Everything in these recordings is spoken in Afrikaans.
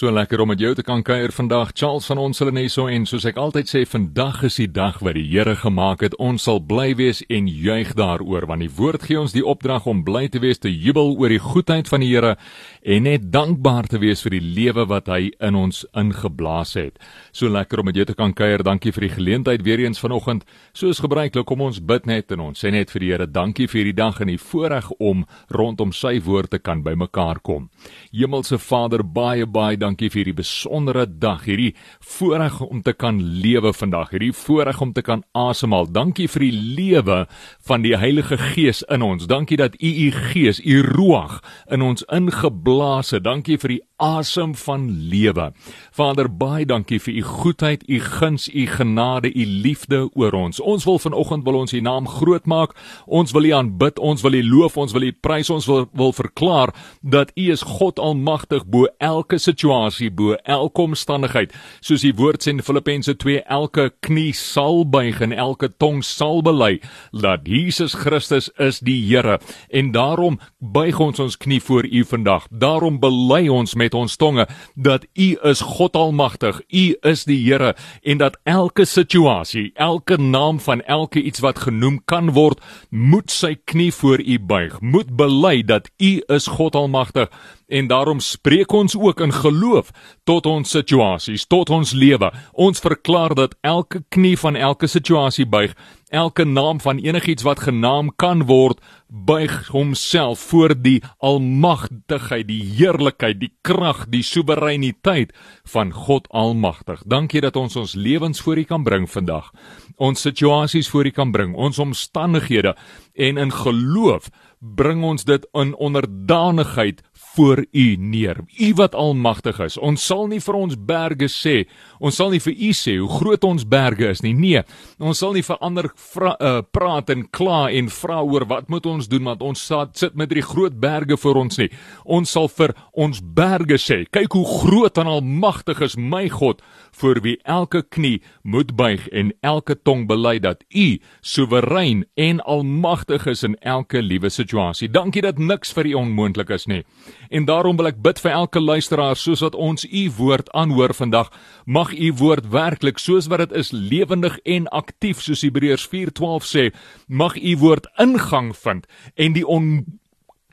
So lekker om met jou te kan kuier vandag. Charles van ons hulle net so en soos ek altyd sê, vandag is die dag wat die Here gemaak het. Ons sal bly wees en juig daaroor want die woord gee ons die opdrag om bly te wees, te jubel oor die goedheid van die Here en net dankbaar te wees vir die lewe wat hy in ons ingeblaas het. So lekker om met jou te kan kuier. Dankie vir die geleentheid weer eens vanoggend. Soos gebruiklik kom ons bid net en ons sê net vir die Here, dankie vir hierdie dag en die voorreg om rondom sy woord te kan bymekaar kom. Hemelse Vader, baie baie dankie vir hierdie besondere dag, hierdie voorreg om te kan lewe vandag, hierdie voorreg om te kan asemhaal. Dankie vir die lewe van die Heilige Gees in ons. Dankie dat U U Gees, U Ruach in ons ingeblaas het. Dankie vir die asem van lewe. Vader, baie dankie vir u goedheid, u guns, u genade, u liefde oor ons. Ons wil vanoggend wil ons u naam groot maak. Ons wil u aanbid, ons wil u loof, ons wil u prys, ons wil wil verklaar dat u is God almagtig bo elke situasie, bo elke omstandigheid. Soos die woord sê in Filippense 2, elke knie sal buig en elke tong sal bely dat Jesus Christus is die Here. En daarom buig ons ons knie voor u vandag. Daarom bely ons met ons tonge dat U is God Almagtig, U is die Here en dat elke situasie, elke naam van elke iets wat genoem kan word, moet sy knie voor U buig, moet bely dat U is God Almagtig en daarom spreek ons ook in geloof tot ons situasies, tot ons lewe. Ons verklaar dat elke knie van elke situasie buig, elke naam van enigiets wat genaam kan word, buig homself voor die almagtigheid, die heerlikheid, die krag, die soewereiniteit van God Almagtig. Dankie dat ons ons lewens voor U kan bring vandag. Ons situasies voor U kan bring, ons omstandighede en in geloof bring ons dit in onderdanigheid voor U neer. U wat almagtig is. Ons sal nie vir ons berge sê, ons sal nie vir U sê hoe groot ons berge is nie. Nee, ons sal nie vir ander vra, uh, praat en kla en vra oor wat moet ons doen want ons sit met hierdie groot berge voor ons nie. Ons sal vir ons berge sê, kyk hoe groot en almagtig is my God voor wie elke knie moet buig en elke tong bely dat U soewerein en almagtig is in elke liewe situasie. Dankie dat niks vir U onmoontlik is nie. En daarom wil ek bid vir elke luisteraar soos wat ons U woord aanhoor vandag. Mag U woord werklik soos wat dit is lewendig en aktief soos Hebreërs 4:12 sê, mag U woord ingang vind en die on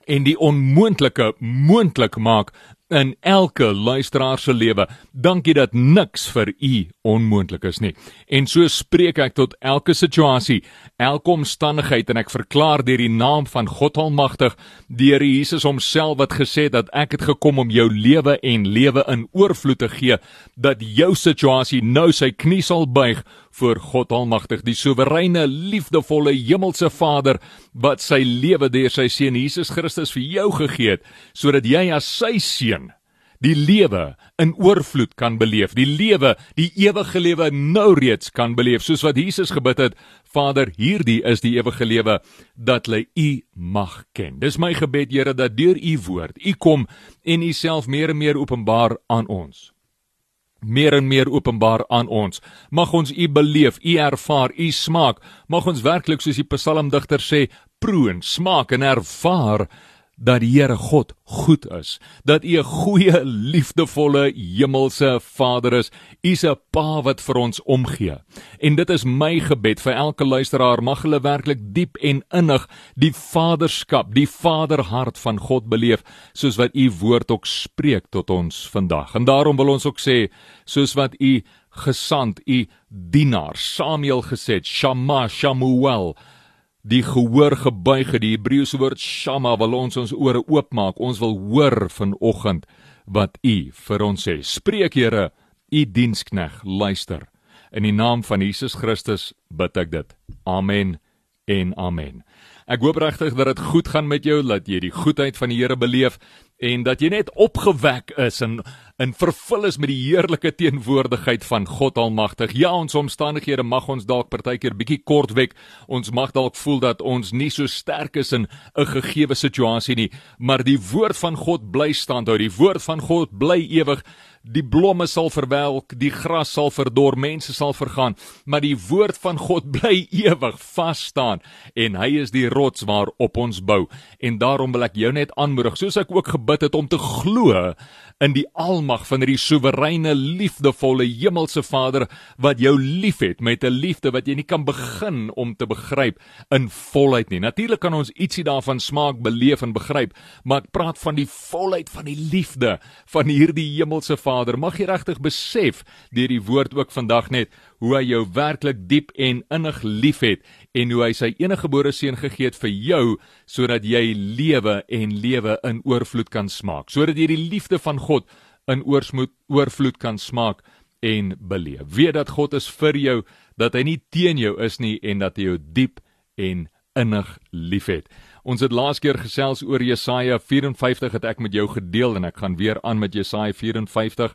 en die onmoontlike moontlik maak in elke luisteraar se lewe. Dankie dat niks vir u onmoontlik is nie. En so spreek ek tot elke situasie, elke omstandigheid en ek verklaar deur die naam van God Almagtig, deur Jesus homself wat gesê het dat ek het gekom om jou lewe en lewe in oorvloed te gee, dat jou situasie nou sy knie sal buig voor God Almagtig, die soewereine, liefdevolle hemelse Vader wat sy lewe deur sy seun Jesus Christus vir jou gegee het, sodat jy as sy seun die lewe in oorvloed kan beleef, die lewe, die ewige lewe nou reeds kan beleef, soos wat Jesus gebid het, Vader, hierdie is die ewige lewe dat hulle U mag ken. Dis my gebed, Here, dat deur U woord, U kom en U self meer en meer openbaar aan ons meer en meer openbaar aan ons. Mag ons U beleef, U ervaar, U smaak. Mag ons werklik soos die psalmdigter sê, proe, smaak en ervaar dat die Here God goed is, dat U 'n goeie, liefdevolle hemelse Vader is. U's 'n Pa wat vir ons omgee. En dit is my gebed vir elke luisteraar, mag hulle werklik diep en innig die vaderskap, die vaderhart van God beleef, soos wat U woord ook spreek tot ons vandag. En daarom wil ons ook sê, soos wat U gesand, U dienaar Samuel gesê het, Shama Shamuel die gehoor gebuig het die Hebreëse woord shama wil ons ons ore oopmaak. Ons wil hoor vanoggend wat u vir ons sê. Spreek Here u dienskneg luister. In die naam van Jesus Christus bid ek dit. Amen en amen. Ek hoop regtig dat dit goed gaan met jou dat jy die goedheid van die Here beleef en dat jy net opgewek is en in vervul is met die heerlike teenwoordigheid van God Almagtig. Ja, ons omstandighede mag ons dalk partykeer bietjie kort wek. Ons mag dalk voel dat ons nie so sterk is in 'n gegeewe situasie nie, maar die woord van God bly staan. Die woord van God bly ewig. Die blomme sal verwelk, die gras sal verdor, mense sal vergaan, maar die woord van God bly ewig vas staan en hy is die rots waarop ons bou. En daarom wil ek jou net aanmoedig, soos ek ook gebid het om te glo in die almag van hierdie soewereine, liefdevolle hemelse Vader wat jou liefhet met 'n liefde wat jy nie kan begin om te begryp in volheid nie. Natuurlik kan ons ietsie daarvan smaak, beleef en begryp, maar ek praat van die volheid van die liefde van hierdie hemelse Vader. Mag jy regtig besef deur die woord ook vandag net hoe hy jou werklik diep en innig liefhet en hoe hy sy eniggebore seun gegee het vir jou sodat jy lewe en lewe in oorvloed kan smaak. Sodat jy die liefde van God in oorsmoed oorvloed kan smaak en beleef. Weet dat God is vir jou dat hy nie teen jou is nie en dat hy jou diep en innig liefhet. Ons het laas keer gesels oor Jesaja 54 het ek met jou gedeel en ek gaan weer aan met Jesaja 54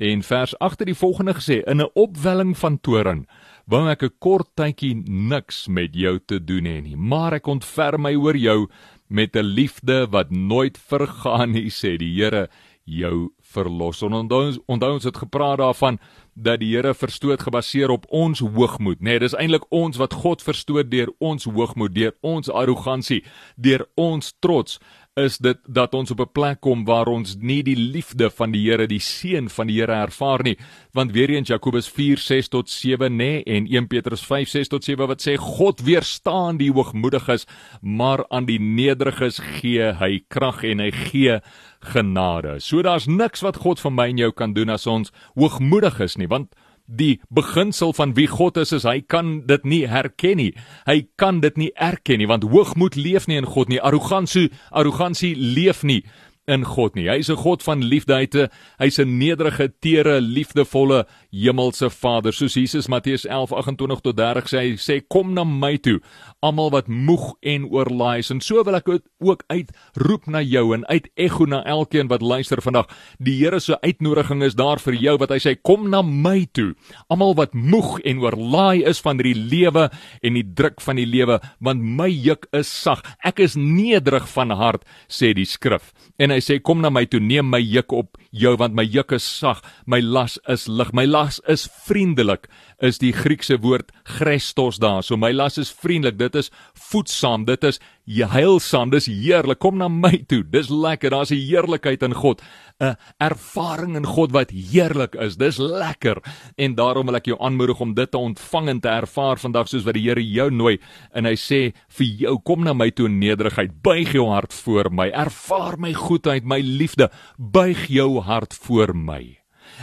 En vers agter die volgende gesê: In 'n opwelling van toorn wou ek 'n kort tydjie niks met jou te doen hê nie, maar ek ontferm my oor jou met 'n liefde wat nooit vergaan nie, sê die Here, jou verlos. En onthou ons onthou ons het gepraat daarvan dat die Here verstoot gebaseer op ons hoogmoed, nê? Nee, dis eintlik ons wat God verstoot deur ons hoogmoed, deur ons arrogansie, deur ons trots is dit dat ons op 'n plek kom waar ons nie die liefde van die Here, die seën van die Here ervaar nie. Want weer eens Jakobus 4:6 tot 7 nê en 1 Petrus 5:6 tot 7 wat sê God weerstaan die hoogmoediges, maar aan die nederiges gee hy krag en hy gee genade. So daar's niks wat God vir my en jou kan doen as ons hoogmoedig is nie, want die beginsel van wie God is is hy kan dit nie herken nie. Hy kan dit nie erken nie want hoogmoed leef nie in God nie. Arrogansie, arrogansie leef nie in God nie. Hy is 'n God van liefde. Hy's 'n nederige, tere, liefdevolle hemelse Vader. Soos Jesus Matteus 11:28 tot 30 sê, hy sê kom na my toe, almal wat moeg en oorlaai is. En so wil ek ook uitroep na jou en uit ego na elkeen wat luister vandag. Die Here se uitnodiging is daar vir jou wat hy sê kom na my toe, almal wat moeg en oorlaai is van hierdie lewe en die druk van die lewe, want my juk is sag. Ek is nederig van hart, sê die skrif. En hy sê kom na my toe neem my juk op jou want my juk is sag my las is lig my las is vriendelik is die Griekse woord chrestos daar. So my las is vriendelik dit is voedsaam dit is heilsaam dis heerlik kom na my toe dis lekker daar's 'n heerlikheid in God 'n ervaring in God wat heerlik is. Dis lekker. En daarom wil ek jou aanmoedig om dit te ontvang en te ervaar vandag soos wat die Here jou nooi. En hy sê vir jou, kom na my toe in nederigheid. Buig jou hart voor my. Ervaar my goedheid, my liefde. Buig jou hart voor my.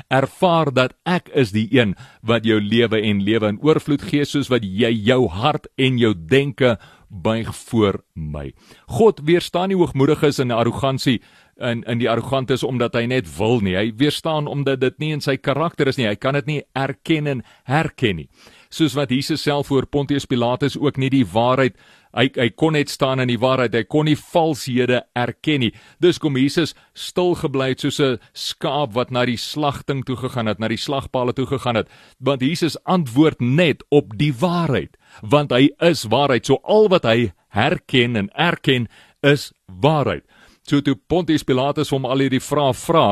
Ervaar dat ek is die een wat jou lewe en lewe in oorvloed gee soos wat jy jou hart en jou denke buig voor my. God weerstaan nie hoogmoediges en arrogansie in in die arrogant is omdat hy net wil nie. Hy weerstaan omdat dit nie in sy karakter is nie. Hy kan dit nie erken en herken nie. Soos wat Jesus self voor Pontius Pilatus ook nie die waarheid hy hy kon net staan in die waarheid. Hy kon nie valshede erken nie. Dus kom Jesus stil gebly het soos 'n skaap wat na die slagting toe gegaan het, na die slagpale toe gegaan het. Want Jesus antwoord net op die waarheid, want hy is waarheid. So al wat hy herken en erken is waarheid. So toe Pontius Pilatus hom al hierdie vrae vra,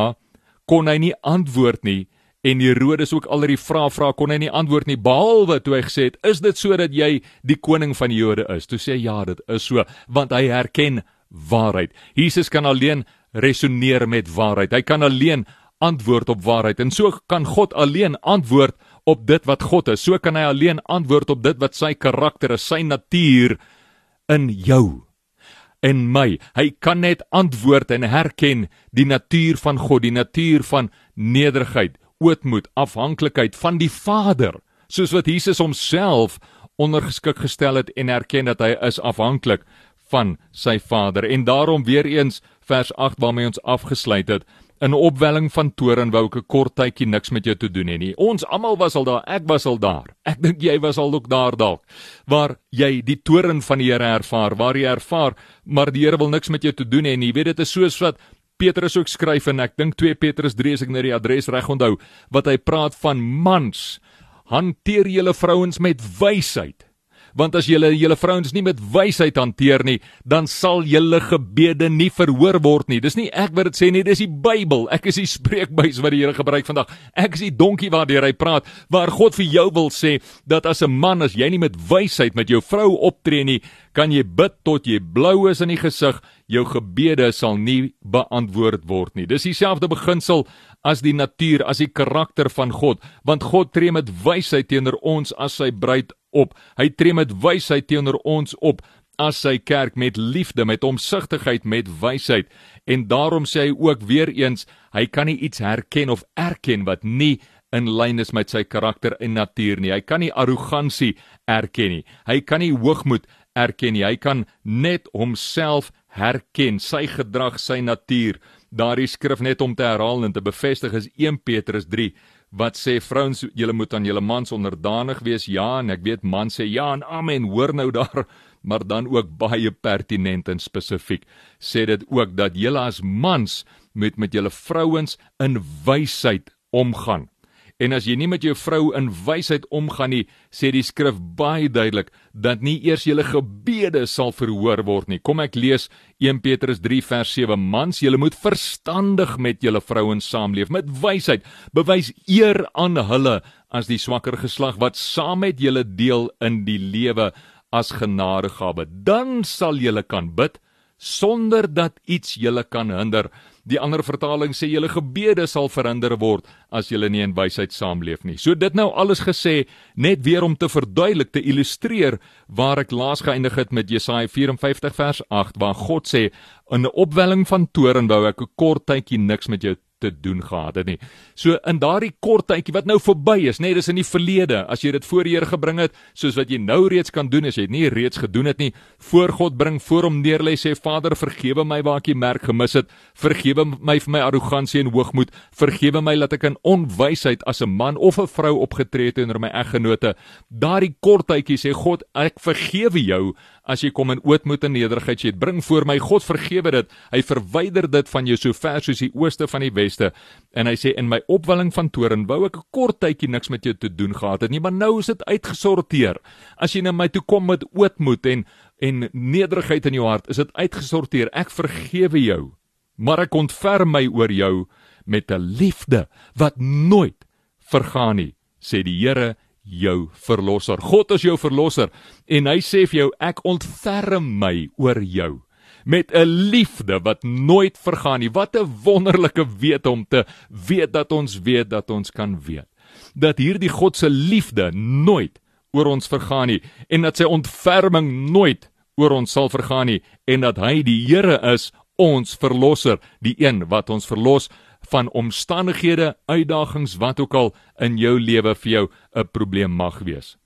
kon hy nie antwoord nie en Herodes ook al hierdie vrae vra, kon hy nie antwoord nie behalwe toe hy gesê het, "Is dit sodat jy die koning van die Jode is?" Toe sê hy, "Ja, dit is so, want hy herken waarheid. Jesus kan alleen resoneer met waarheid. Hy kan alleen antwoord op waarheid en so kan God alleen antwoord op dit wat God is. So kan hy alleen antwoord op dit wat sy karakter is, sy natuur in jou en my. Hy kan net antwoord en herken die natuur van God, die natuur van nederigheid, ootmoed, afhanklikheid van die Vader, soos wat Jesus homself ondergeskik gestel het en erken dat hy is afhanklik van sy Vader. En daarom weer eens vers 8 waarmee ons afgesluit het, in 'n opwelling van toorn wou ek 'n kort tydjie niks met jou te doen hê nie. Ons almal was al daar, ek was al daar. Ek dink jy was al ook daar dalk. Waar jy die toorn van die Here ervaar, waar jy ervaar, maar die Here wil niks met jou te doen hê nie. Jy weet dit is soos wat Petrus ook skryf en ek dink 2 Petrus 3 as ek nou die adres reg onthou, wat hy praat van mans hanteer julle vrouens met wysheid want as julle julle vrouens nie met wysheid hanteer nie, dan sal julle gebede nie verhoor word nie. Dis nie ek wat dit sê nie, dis die Bybel. Ek is die spreekbuis wat die Here gebruik vandag. Ek is die donkie waardeur hy praat, waar God vir jou wil sê dat as 'n man as jy nie met wysheid met jou vrou optree nie, kan jy bid tot jy blou is in die gesig, jou gebede sal nie beantwoord word nie. Dis dieselfde beginsel as die natuur, as die karakter van God, want God tree met wysheid teenoor ons as sy bruid op. Hy tree met wysheid teenoor ons op as sy kerk met liefde, met omsigtigheid, met wysheid. En daarom sê hy ook weer eens, hy kan nie iets herken of erken wat nie in lyn is met sy karakter en natuur nie. Hy kan nie arrogansie erken nie. Hy kan nie hoogmoed erken nie. Hy kan net homself herken, sy gedrag, sy natuur daardie skrif net om te herhaal en te bevestig is 1 Petrus 3 wat sê vrouens julle moet aan julle mans onderdanig wees. Ja en ek weet man sê ja en amen. Hoor nou daar maar dan ook baie pertinent en spesifiek. Sê dit ook dat julle as mans moet met julle vrouens in wysheid omgaan En as jy nie met jou vrou in wysheid omgaan nie, sê die skrif baie duidelik dat nie eers julle gebede sal verhoor word nie. Kom ek lees 1 Petrus 3 vers 7: Mans, julle moet verstandig met julle vrouens saamleef met wysheid. Bewys eer aan hulle as die swakker geslag wat saam met julle deel in die lewe as genadegawe. Dan sal julle kan bid sonder dat iets julle kan hinder. Die ander vertaling sê julle gebede sal verhinder word as julle nie in wysheid saamleef nie. So dit nou alles gesê net weer om te verduidelik te illustreer waar ek laas geëindig het met Jesaja 54 vers 8 waar God sê in 'n opwelling van toorn wou ek 'n kort tydjie niks met jou te doen gehad het nie. So in daardie kort tydjie wat nou verby is, nê, nee, dis in die verlede, as jy dit voor die Here gebring het, soos wat jy nou reeds kan doen as jy dit nie reeds gedoen het nie, voor God bring, voor hom neerlê sê Vader, vergewe my waar ek die merk gemis het. Vergewe my vir my arrogansie en hoogmoed. Vergewe my dat ek in onwysheid as 'n man of 'n vrou opgetree het teenoor my eggenote. Daardie kort tydjie sê God, ek vergewe jou as jy kom in ootmoed en nederigheid sê, bring voor my God vergewe dit. Hy verwyder dit van jou so ver soos die ooste van die weste. En hy sê in my opwelling van toorn wou ek 'n kort tydjie niks met jou te doen gehad het nie, maar nou is dit uitgesorteer. As jy na my toe kom met ootmoed en en nederigheid in jou hart, is dit uitgesorteer. Ek vergewe jou. Maar ek ontferm my oor jou met 'n liefde wat nooit vergaan nie, sê die Here jou verlosser. God is jou verlosser en hy sê vir jou ek ontferm my oor jou met 'n liefde wat nooit vergaan nie. Wat 'n wonderlike wete om te weet dat ons weet dat ons kan weet dat hierdie God se liefde nooit oor ons vergaan nie en dat sy ontferming nooit oor ons sal vergaan nie en dat hy die Here is ons verlosser, die een wat ons verlos van omstandighede, uitdagings wat ook al in jou lewe vir jou 'n probleem mag wees.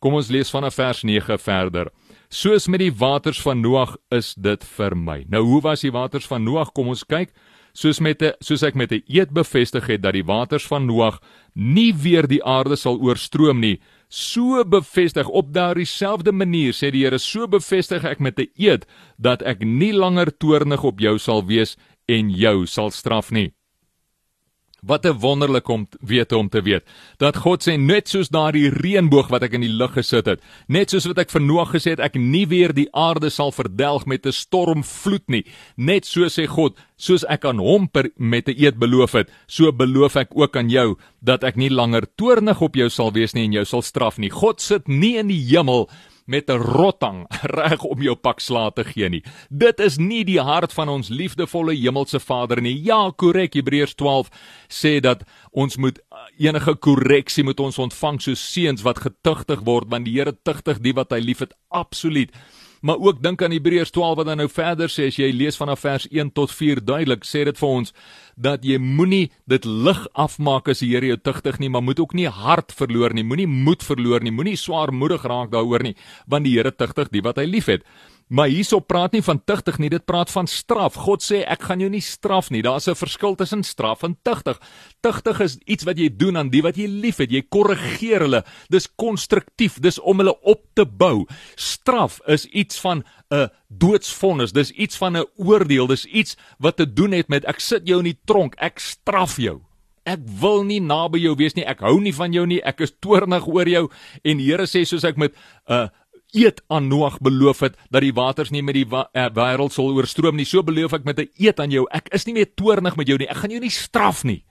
Kom ons lees vanaf vers 9 verder. Soos met die waters van Noag is dit vir my. Nou hoe was die waters van Noag? Kom ons kyk. Soos met 'n soos ek met 'n eed bevestig het dat die waters van Noag nie weer die aarde sal oorstroom nie, so bevestig op daardie selfde manier sê die Here, so bevestig ek met 'n eed dat ek nie langer toornig op jou sal wees en jou sal straf nie. Wat 'n wonderlik om weet om te weet dat God sê net soos daardie reënboog wat ek in die lug gesit het, net soos wat ek vir Noag gesê het ek nie weer die aarde sal verdelg met 'n stormvloed nie, net so sê God, soos ek aan hom per, met 'n eed beloof het, so beloof ek ook aan jou dat ek nie langer toornig op jou sal wees nie en jou sal straf nie. God sit nie in die hemel met 'n rottang reg om jou pak sla te gee nie. Dit is nie die hart van ons liefdevolle hemelse Vader nie. Ja, korrek. Hebreërs 12 sê dat ons moet uh, enige korreksie moet ons ontvang soos seuns wat getugtig word want die Here tugtig die wat hy liefhet absoluut maar ook dink aan Hebreërs 12 wat dan nou verder sê as jy lees vanaf vers 1 tot 4 duidelik sê dit vir ons dat jy moenie dit lig afmaak as die Here jou tugtig nie maar moet ook nie hart verloor nie moenie moed verloor nie moenie swaarmoedig raak daaroor nie want die Here tugtig die wat hy liefhet Maar hierso praat nie van tugtig nie, dit praat van straf. God sê ek gaan jou nie straf nie. Daar's 'n verskil tussen straf en tugtig. Tugtig is iets wat jy doen aan die wat jy liefhet. Jy korrigeer hulle. Dis konstruktief, dis om hulle op te bou. Straf is iets van 'n doodsvonnis. Dis iets van 'n oordeel. Dis iets wat te doen het met ek sit jou in die tronk. Ek straf jou. Ek wil nie naby jou wees nie. Ek hou nie van jou nie. Ek is toornig oor jou en die Here sê soos ek met 'n uh, eed aan Noag beloof het dat die waters nie met die eh, wêreld sal oorstroom nie, so beloof ek met 'n eed aan jou. Ek is nie meer toornig met jou nie. Ek gaan jou nie straf nie.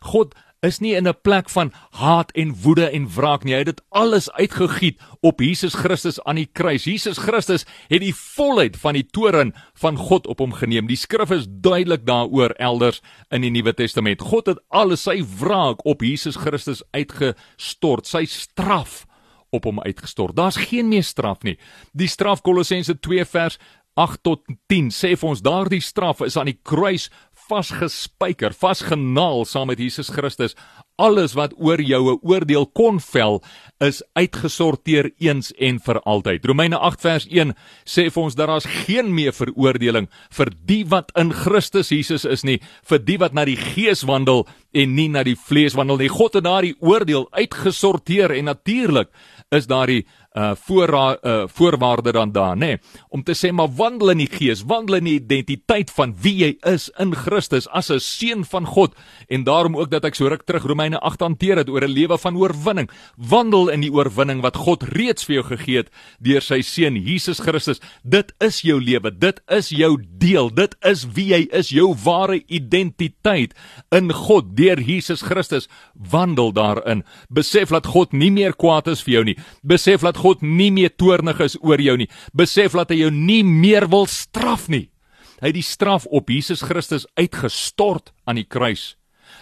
God is nie in 'n plek van haat en woede en wraak nie. Hy het dit alles uitgegiet op Jesus Christus aan die kruis. Jesus Christus het die volheid van die toorn van God op hom geneem. Die skrif is duidelik daaroor elders in die Nuwe Testament. God het alles sy wraak op Jesus Christus uitgestort. Sy straf op hom uitgestort. Daar's geen meer straf nie. Die straf Kolossense 2 vers 8 tot 10 sê vir ons daardie straf is aan die kruis vasgespijker, vasgenaal saam met Jesus Christus. Alles wat oor jou 'n oordeel kon vel, is uitgesorteer eens en vir altyd. Romeine 8 vers 1 sê vir ons dat daar's geen meer veroordeling vir die wat in Christus Jesus is nie, vir die wat na die Gees wandel en nie na die vlees wandel nie. God het daardie oordeel uitgesorteer en natuurlik is daardie uh voor uh voorwaarde dan daar nê nee, om te sê maar wandel in die gees wandel in die identiteit van wie jy is in Christus as 'n seun van God. En daarom ook dat ek so ruk terug Romeine 8 hanteer het oor 'n lewe van oorwinning. Wandel in die oorwinning wat God reeds vir jou gegee het deur sy seun Jesus Christus. Dit is jou lewe dit is jou deel dit is wie jy is jou ware identiteit in God deur Jesus Christus. Wandel daarin. Besef dat God nie meer kwaad is vir jou nie. Besef dat God nie meer toornig is oor jou nie. Besef dat hy jou nie meer wil straf nie. Hy het die straf op Jesus Christus uitgestort aan die kruis.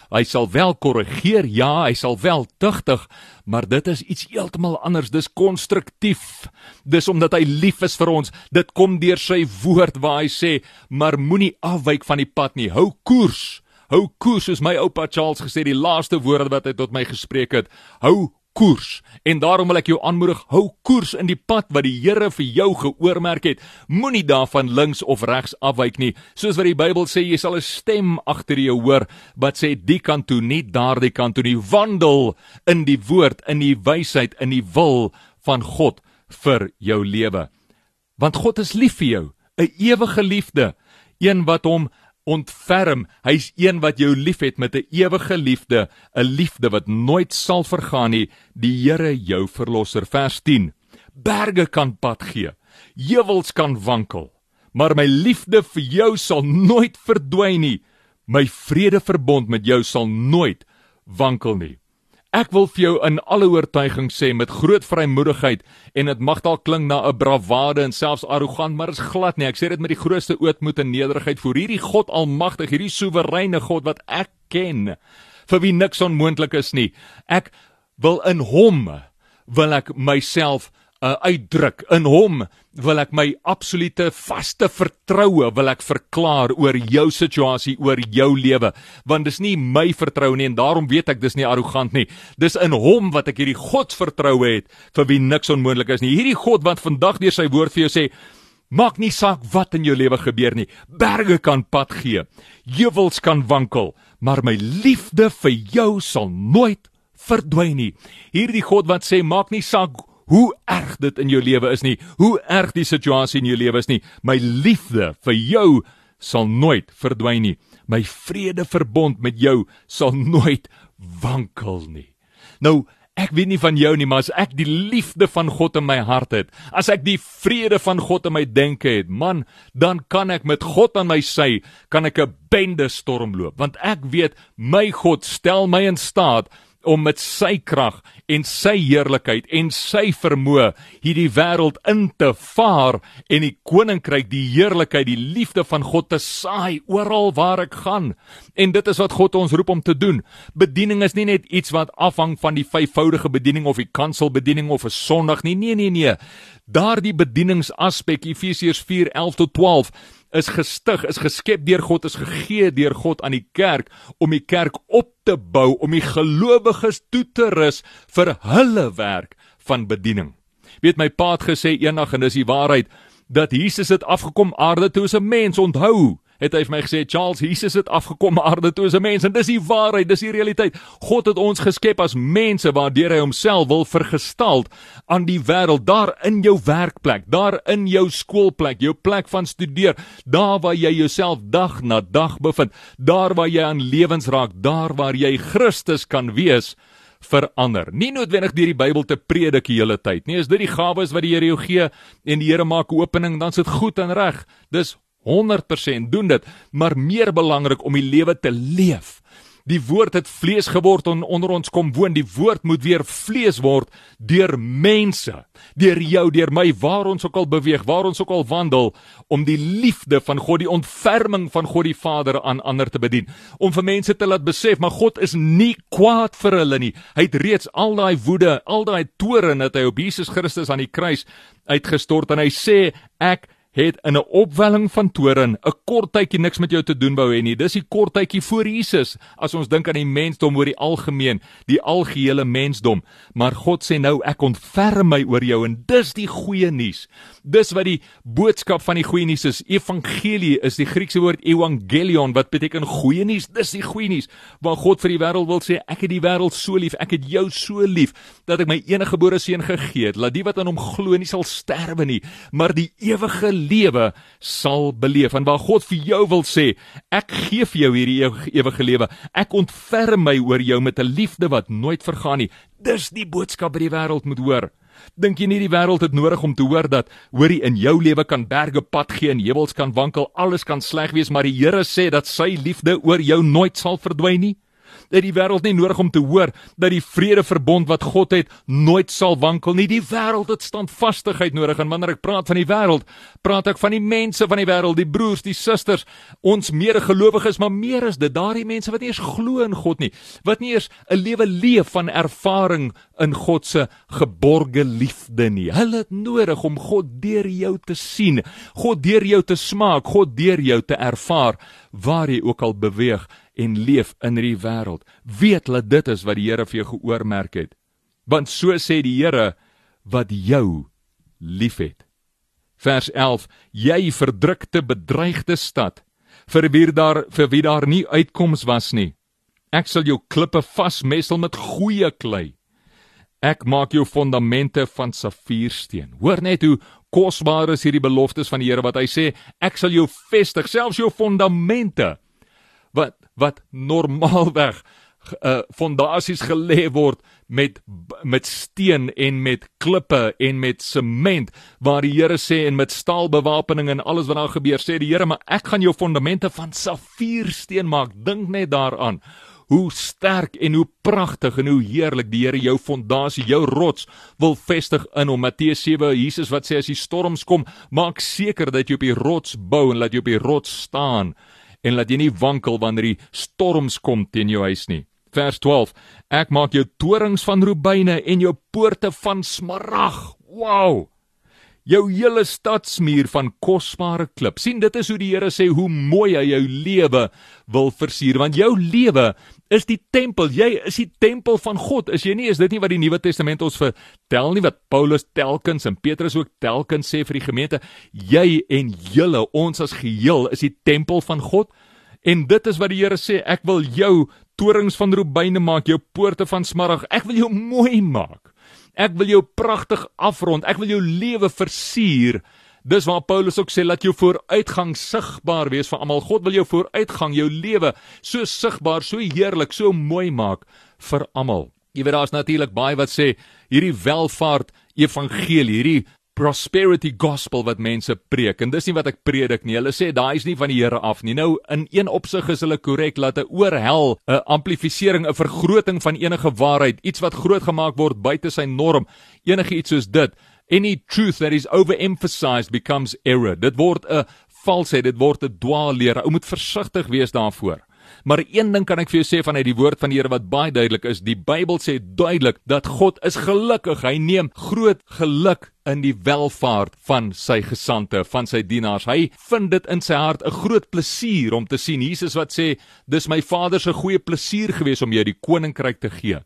Hy sal wel korrigeer, ja, hy sal wel tugtig, maar dit is iets heeltemal anders. Dis konstruktief. Dis omdat hy lief is vir ons. Dit kom deur sy woord waar hy sê, "Maar moenie afwyk van die pad nie. Hou koers." Hou koers soos my oupa Charles gesê die laaste woorde wat hy tot my gespreek het. Hou koers. En daarom wil ek jou aanmoedig hou koers in die pad wat die Here vir jou geoormerk het. Moenie daarvan links of regs afwyk nie. Soos wat die Bybel sê jy sal 'n stem agter jou hoor wat sê die kant toe nie daardie kant toe nie. Wandel in die woord in die wysheid in die wil van God vir jou lewe. Want God is lief vir jou. 'n ewige liefde. Een wat hom ontferm. Hy's een wat jou liefhet met 'n ewige liefde, 'n liefde wat nooit sal vergaan nie. Die Here jou verlosser. Vers 10. Berge kan pad gee. Heuwels kan wankel, maar my liefde vir jou sal nooit verdwyn nie. My vredeverbond met jou sal nooit wankel nie. Ek wil vir jou in alle oortuiging sê met groot vrymoedigheid en dit mag dalk klink na 'n bravade en selfs arrogant, maar dit is glad nie. Ek sê dit met die grootste ootmoed en nederigheid vir hierdie God Almagtig, hierdie soewereine God wat ek ken, vir wie niks onmoontlik is nie. Ek wil in hom wil ek myself uh, uitdruk. In hom wil ek my absolute vaste vertroue wil ek verklaar oor jou situasie oor jou lewe. Want dis nie my vertroue nie en daarom weet ek dis nie arrogant nie. Dis in hom wat ek hierdie God vertroue het vir wie niks onmoontlik is nie. Hierdie God wat vandag deur sy woord vir jou sê maak nie saak wat in jou lewe gebeur nie. Berge kan pad gee. Heuwels kan wankel maar my liefde vir jou sal nooit verdwyn nie. Hierdie God wat sê maak nie saak hoe erg dit in jou lewe is nie, hoe erg die situasie in jou lewe is nie, my liefde vir jou sal nooit verdwyn nie. My vredeverbond met jou sal nooit wankel nie. Nou Ek weet nie van jou nie, maar as ek die liefde van God in my hart het, as ek die vrede van God in my denke het, man, dan kan ek met God aan my sy, kan ek 'n bende stormloop, want ek weet my God stel my in staat om met sy krag en sy heerlikheid en sy vermoë hierdie wêreld in te vaar en die koninkryk, die heerlikheid, die liefde van God te saai oral waar ek gaan. En dit is wat God ons roep om te doen. Bediening is nie net iets wat afhang van die vyfvoudige bediening of die kanselbediening of 'n Sondag nie. Nee, nee, nee. Daardie bedieningsaspek Efesiërs 4:11 tot 12 is gestig, is geskep deur God, is gegee deur God aan die kerk om die kerk op te bou, om die gelowiges toe te rus vir hulle werk van bediening. Weet my pa het gesê eendag en dis die waarheid dat Jesus het afgekom aarde toe as 'n mens onthou het hy vir my gesê Charles Jesus het afgekom aarde toe as 'n mens en dis die waarheid, dis die realiteit. God het ons geskep as mense waardeur hy homself wil vergestald aan die wêreld, daar in jou werkplek, daar in jou skoolplek, jou plek van studeer, daar waar jy jouself dag na dag bevind, daar waar jy aan lewens raak, daar waar jy Christus kan wees verander. Nie noodwendig deur die Bybel te predik die hele tyd nie. As dit die gawes wat die Here jou gee en die Here maak 'n opening, dan is dit goed en reg. Dis 100% doen dit, maar meer belangrik om die lewe te leef. Die woord het vlees geword en onder ons kom woon. Die woord moet weer vlees word deur mense, deur jou, deur my, waar ons ook al beweeg, waar ons ook al wandel, om die liefde van God, die ontferming van God die Vader aan ander te bedien. Om vir mense te laat besef, maar God is nie kwaad vir hulle nie. Hy het reeds al daai woede, al daai toorn wat hy op Jesus Christus aan die kruis uitgestort en hy sê ek het in 'n opwelling van toren 'n kort tydjie niks met jou te doen wou hê nie. Dis die kort tydjie voor Jesus as ons dink aan die mensdom oor die algemeen, die algehele mensdom. Maar God sê nou ek ontferm my oor jou en dis die goeie nuus. Dis wat die boodskap van die goeie nuus is. Evangelie is die Griekse woord evangelion wat beteken goeie nuus. Dis die goeie nuus waar God vir die wêreld wil sê ek het die wêreld so lief, ek het jou so lief dat ek my enige gebore seun gegee het. Laat die wat aan hom glo nie sal sterwe nie, maar die ewige lewe sal beleef. En waar God vir jou wil sê ek gee vir jou hierdie ewige lewe. Ek ontferm my oor jou met 'n liefde wat nooit vergaan nie. Dis die boodskap wat die wêreld moet hoor. Dink jy nie die wêreld het nodig om te hoor dat hoorie in jou lewe kan berge pad gee en heuwels kan wankel alles kan sleg wees maar die Here sê dat sy liefde oor jou nooit sal verdwyn nie dat die wêreld nie nodig om te hoor dat die vredeverbond wat God het nooit sal wankel nie. Die wêreld het standvastigheid nodig en wanneer ek praat van die wêreld, praat ek van die mense van die wêreld, die broers, die susters, ons medegelowiges, maar meer is dit daardie mense wat nie eens glo in God nie, wat nie eens 'n lewe leef van ervaring in God se geborge liefde nie. Hulle het nodig om God deur jou te sien, God deur jou te smaak, God deur jou te ervaar waar jy ook al beweeg en leef in hierdie wêreld. Weet dat dit is wat die Here vir jou geoormerk het. Want so sê die Here wat jou liefhet. Vers 11: Jy verdrukte bedreigde stad, vir wie daar vir wie daar nie uitkoms was nie. Ek sal jou klippe vasmessel met goeie klei. Ek maak jou fondamente van safiersteen. Hoor net hoe kosbaar is hierdie beloftes van die Here wat hy sê, ek sal jou vestig, selfs jou fondamente wat wat normaalweg uh fondasies gelê word met met steen en met klippe en met sement waar die Here sê en met staalbewapening en alles wat daar gebeur sê die Here maar ek gaan jou fondamente van safiersteen maak. Dink net daaraan hoe sterk en hoe pragtig en hoe heerlik die Here jou fondasie jou rots wil vestig in hom. Matteus 7 Jesus wat sê as die storms kom maak seker dat jy op die rots bou en laat jy op die rots staan en laat jy nie wankel wanneer die storms kom teen jou huis nie. Vers 12: Ek maak jou torings van rubyne en jou poorte van smarag. Wow! Jou hele stadsmuur van kosbare klip. sien dit is hoe die Here sê hoe mooi hy jou lewe wil versier want jou lewe is die tempel. Jy is die tempel van God. Is jy nie? Is dit nie wat die Nuwe Testament ons vertel nie wat Paulus telkens en Petrus ook telkens sê vir die gemeente? Jy en julle, ons as geheel is die tempel van God. En dit is wat die Here sê, ek wil jou torings van rubyne maak, jou poorte van smarag. Ek wil jou mooi maak. Ek wil jou pragtig afrond. Ek wil jou lewe versier. Dis waar Paulus ook sê laat jou vooruitgang sigbaar wees vir almal. God wil jou vooruitgang, jou lewe so sigbaar, so heerlik, so mooi maak vir almal. Jy weet daar's natuurlik baie wat sê hierdie welvaart evangelie, hierdie prosperity gospel wat mense preek en dis nie wat ek predik nie. Hulle sê daai is nie van die Here af nie. Nou in een opsig is hulle korrek dat 'n oorhel 'n amplifisering, 'n vergroting van enige waarheid, iets wat groot gemaak word buite sy norm, enige iets soos dit Any truth that is overemphasized becomes error. Dit word 'n valsheid, dit word 'n dwaalleer. Ou moet versigtig wees daarvoor. Maar een ding kan ek vir jou sê vanuit die woord van die Here wat baie duidelik is. Die Bybel sê duidelik dat God is gelukkig. Hy neem groot geluk in die welfaart van sy gesande, van sy dienaars. Hy vind dit in sy hart 'n groot plesier om te sien Jesus wat sê, "Dis my Vader se goeie plesier gewees om jou die koninkryk te gee."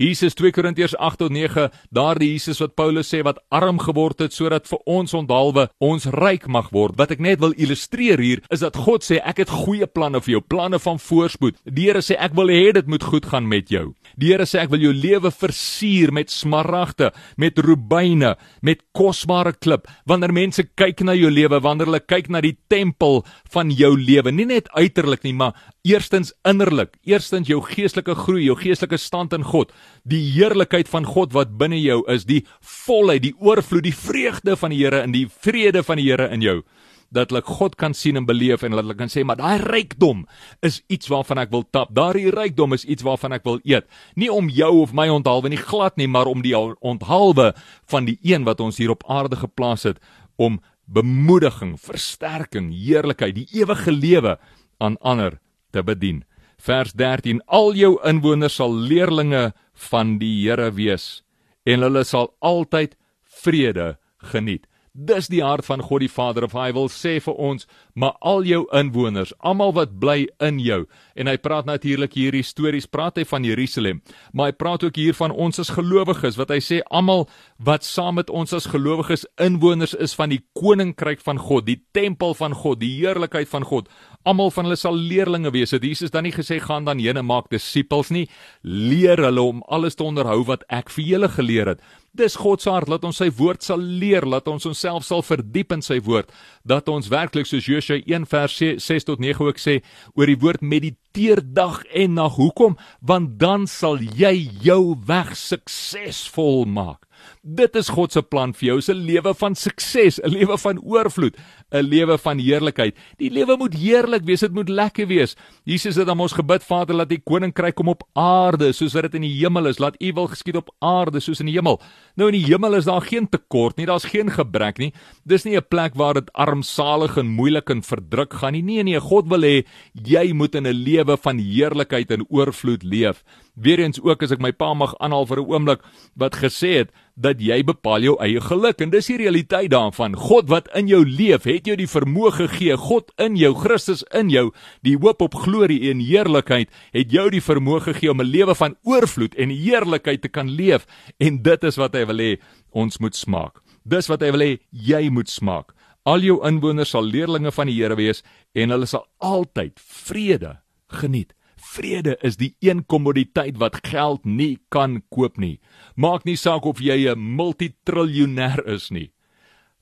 Jesus 2 Korintiërs 8 tot 9, daardie Jesus wat Paulus sê wat arm geword het sodat vir ons onthaalwe ons ryk mag word. Wat ek net wil illustreer hier is dat God sê ek het goeie planne vir jou, planne van voorspoed. Die Here sê ek wil hê dit moet goed gaan met jou. Die Here sê ek wil jou lewe versier met smaragde, met rubyne, met kosbare klip. Wanneer mense kyk na jou lewe, wanneer hulle kyk na die tempel van jou lewe, nie net uiterlik nie, maar eerstens innerlik, eerstens jou geestelike groei, jou geestelike stand in God die heerlikheid van God wat binne jou is, die volheid, die oorvloed, die vreugde van die Here en die vrede van die Here in jou dat hulle God kan sien en beleef en dat hulle kan sê maar daai rykdom is iets waarvan ek wil tap. Daai rykdom is iets waarvan ek wil eet. Nie om jou of my onthaalwe nie glad nie, maar om die onthaalwe van die een wat ons hier op aarde geplaas het om bemoediging, versterking, heerlikheid, die ewige lewe aan ander te bedien. Vers 13: Al jou inwoners sal leerlinge van die Here wees en hulle sal altyd vrede geniet. Dis die hart van God die Vader of hy wil sê vir ons, maar al jou inwoners, almal wat bly in jou. En hy praat natuurlik hier histories, praat hy van Jerusalem, maar hy praat ook hier van ons as gelowiges wat hy sê almal wat saam met ons as gelowiges inwoners is van die koninkryk van God, die tempel van God, die heerlikheid van God. Almal van hulle sal leerlinge wees. Het Jesus dan nie gesê gaan dan heen en maak disippels nie? Leer hulle om alles te onderhou wat ek vir julle geleer het. Dis God se hart dat ons sy woord sal leer, dat ons onsself sal verdiep in sy woord, dat ons werklik soos Josua 1 vers 6 tot 9 ook sê oor die woord mediteer dag en nag. Hoekom? Want dan sal jy jou weg suksesvol maak. Dit is God se plan vir jou, 'n lewe van sukses, 'n lewe van oorvloed, 'n lewe van heerlikheid. Die lewe moet heerlik wees, dit moet lekker wees. Jesus het aan ons gebid, Vader, laat U koninkryk kom op aarde soos wat dit in die hemel is. Laat U wil geskied op aarde soos in die hemel. Nou in die hemel is daar geen tekort nie, daar's geen gebrek nie. Dis nie 'n plek waar dit armsalig en moeilik en verdruk gaan nie. Nee nee, God wil hê jy moet in 'n lewe van heerlikheid en oorvloed leef. Weereens ook as ek my pa mag aanhaal vir 'n oomblik wat gesê het dat jy bepaal jou eie geluk en dis die realiteit daarvan. God wat in jou leef, het jou die vermoë gegee. God in jou, Christus in jou, die hoop op glorie en heerlikheid, het jou die vermoë gegee om 'n lewe van oorvloed en heerlikheid te kan leef en dit is wat hy wil hê ons moet smaak. Dis wat hy wil hê jy moet smaak. Al jou inwoners sal leerlinge van die Here wees en hulle sal altyd vrede geniet. Vrede is die een kommoditeit wat geld nie kan koop nie. Maak nie saak of jy 'n multitriljoenêr is nie.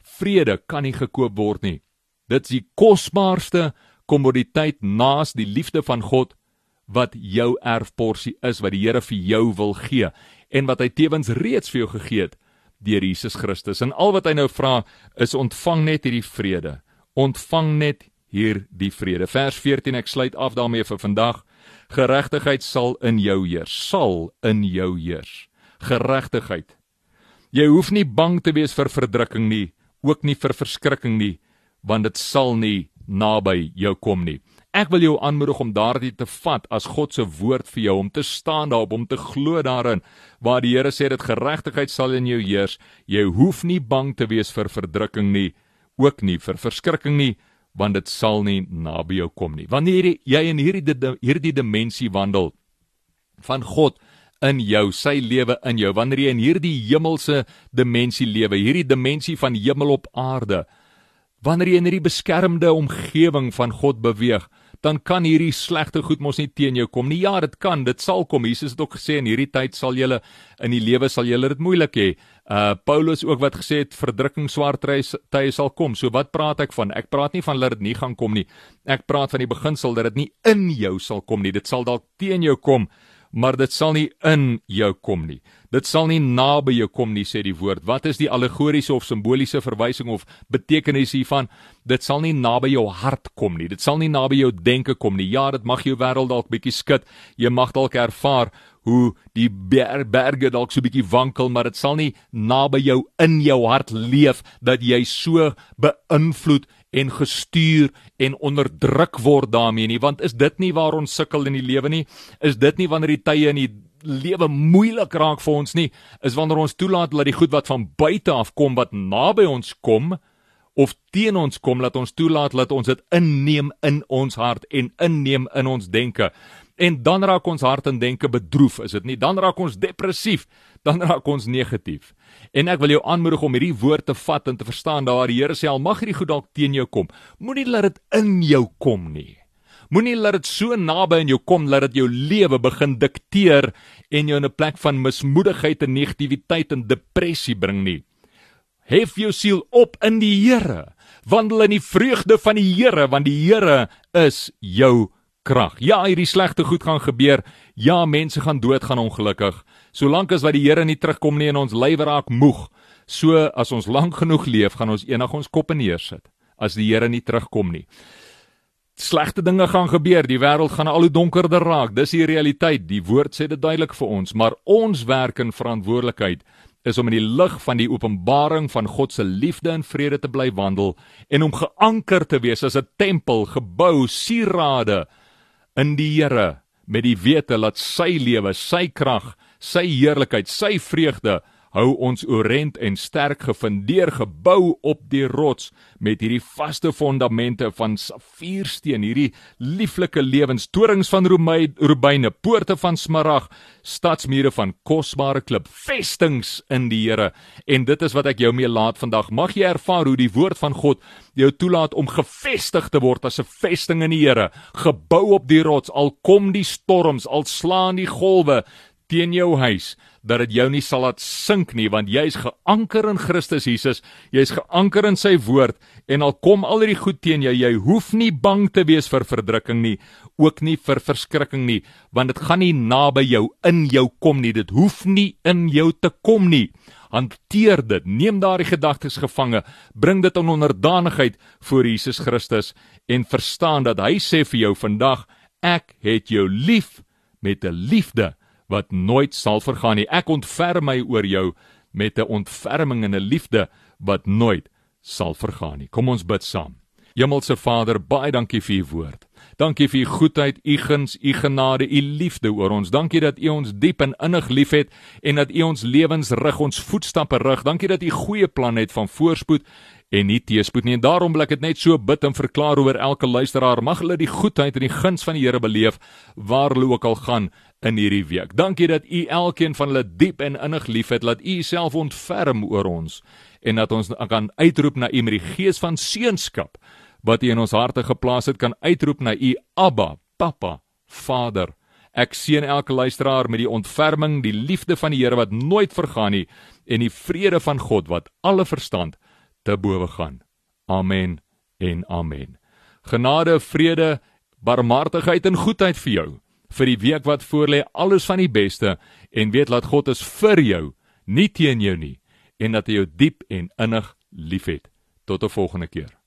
Vrede kan nie gekoop word nie. Dit is die kosbaarste kommoditeit naas die liefde van God wat jou erfporsie is wat die Here vir jou wil gee en wat hy tewens reeds vir jou gegee het deur Jesus Christus. En al wat hy nou vra is ontvang net hierdie vrede. Ontvang net hierdie vrede. Vers 14 ek sluit af daarmee vir vandag. Geregtigheid sal in jou heers, sal in jou heers. Geregtigheid. Jy hoef nie bang te wees vir verdrukking nie, ook nie vir verskrikking nie, want dit sal nie naby jou kom nie. Ek wil jou aanmoedig om daardie te vat as God se woord vir jou om te staan daarop om te glo daarin waar die Here sê dat geregtigheid sal in jou heers. Jy hoef nie bang te wees vir verdrukking nie, ook nie vir verskrikking nie, want dit sal nie naby jou kom nie. Wanneer jy in hierdie hierdie dimensie wandel van God in jou, sy lewe in jou, wanneer jy in hierdie hemelse dimensie lewe, hierdie dimensie van hemel op aarde, wanneer jy in hierdie beskermde omgewing van God beweeg, dan kan hierdie slegte goed mos nie teen jou kom nie. Ja, dit kan, dit sal kom. Jesus het ook gesê in hierdie tyd sal julle in die lewe sal julle dit moeilik hê. Uh Paulus ook wat gesê het verdrukking swaar tye sal kom. So wat praat ek van? Ek praat nie van dat dit nie gaan kom nie. Ek praat van die beginsel dat dit nie in jou sal kom nie. Dit sal dalk teen jou kom, maar dit sal nie in jou kom nie. Dit sal nie naby jou kom nie, sê die woord. Wat is die allegoriese of simboliese verwysing of betekenis hiervan? Dit sal nie naby jou hart kom nie. Dit sal nie naby jou denke kom nie. Ja, dit mag jou wêreld dalk bietjie skud. Jy mag dalk ervaar hoe die ber berge dalk so bietjie wankel, maar dit sal nie naby jou in jou hart leef dat jy so beïnvloed en gestuur en onderdruk word daarmee nie. Want is dit nie waar ons sukkel in die lewe nie? Is dit nie wanneer die tye in die lewe moeilik raak vir ons nie? Is wanneer ons toelaat dat die goed wat van buite af kom wat naby ons kom of teen ons kom laat ons toelaat dat ons dit inneem in ons hart en inneem in ons denke. En dan raak ons hart en denke bedroef is dit nie? Dan raak ons depressief dan raak ons negatief en ek wil jou aanmoedig om hierdie woord te vat en te verstaan dat die Here sê al mag hierdie goed dalk teen jou kom moenie laat dit in jou kom nie Moenie laat dit so naby aan jou kom dat dit jou lewe begin dikteer en jou in 'n plek van mismoedigheid en negativiteit en depressie bring nie. Hef jou siel op in die Here. Wandel in die vreugde van die Here want die Here is jou krag. Ja, hierdie slegte goed gaan gebeur. Ja, mense gaan doodgaan ongelukkig. Solank as wat die Here nie terugkom nie en ons lywe raak moeg, so as ons lank genoeg leef, gaan ons eendag ons koppe neersit as die Here nie terugkom nie. Slegte dinge gaan gebeur, die wêreld gaan al hoe donkerder raak. Dis die realiteit. Die woord sê dit duidelik vir ons, maar ons werk en verantwoordelikheid is om in die lig van die openbaring van God se liefde en vrede te bly wandel en om geanker te wees as 'n tempel gebou sierade in die Here met die wete dat sy lewe, sy krag, sy heerlikheid, sy vreugde hou ons orent en sterk gefundeer gebou op die rots met hierdie vaste fondamente van safiersteen hierdie lieflike lewens torings van rubyne poorte van smarag stadsmure van kosbare klip vestings in die Here. En dit is wat ek jou mee laat vandag. Mag jy ervaar hoe die woord van God jou toelaat om gefestig te word as 'n vesting in die Here gebou op die rots al kom die storms al slaan die golwe teen jou huis dat dit jou nie sal laat sink nie want jy's geanker in Christus Jesus jy's geanker in sy woord en al kom al hierdie goed teen jou jy hoef nie bang te wees vir verdrukking nie ook nie vir verskrikking nie want dit gaan nie naby jou in jou kom nie dit hoef nie in jou te kom nie. Hanteer dit neem daardie gedagtes gevange bring dit in onderdanigheid voor Jesus Christus en verstaan dat hy sê vir jou vandag ek het jou lief met 'n liefde wat nooit sal vergaan nie. Ek ontferm my oor jou met 'n ontferming en 'n liefde wat nooit sal vergaan nie. Kom ons bid saam. Hemelse Vader, baie dankie vir u woord. Dankie vir u goedheid, u guns, u genade, u liefde oor ons. Dankie dat u ons diep en innig liefhet en dat u ons lewens rig, ons voetstappe rig. Dankie dat u goeie planne het van voorspoed en nie teëspoed nie. En daarom wil ek dit net so bid en verklaar oor elke luisteraar. Mag hulle die goedheid en die guns van die Here beleef waar hulle ook al gaan in hierdie week. Dankie dat u elkeen van hulle diep en innig liefhet. Laat u self ontferm oor ons en dat ons kan uitroep na u met die gees van seunskap wat u in ons harte geplaas het kan uitroep na u Abba, Papa, Vader. Ek seën elke luisteraar met die ontferming, die liefde van die Here wat nooit vergaan nie en die vrede van God wat alle verstand te bowe gaan. Amen en amen. Genade, vrede, barmhartigheid en goedheid vir jou vir die week wat voorlê. Alles van die beste en weet laat God is vir jou, nie teen jou nie en dat hy jou diep en innig liefhet. Tot 'n volgende keer.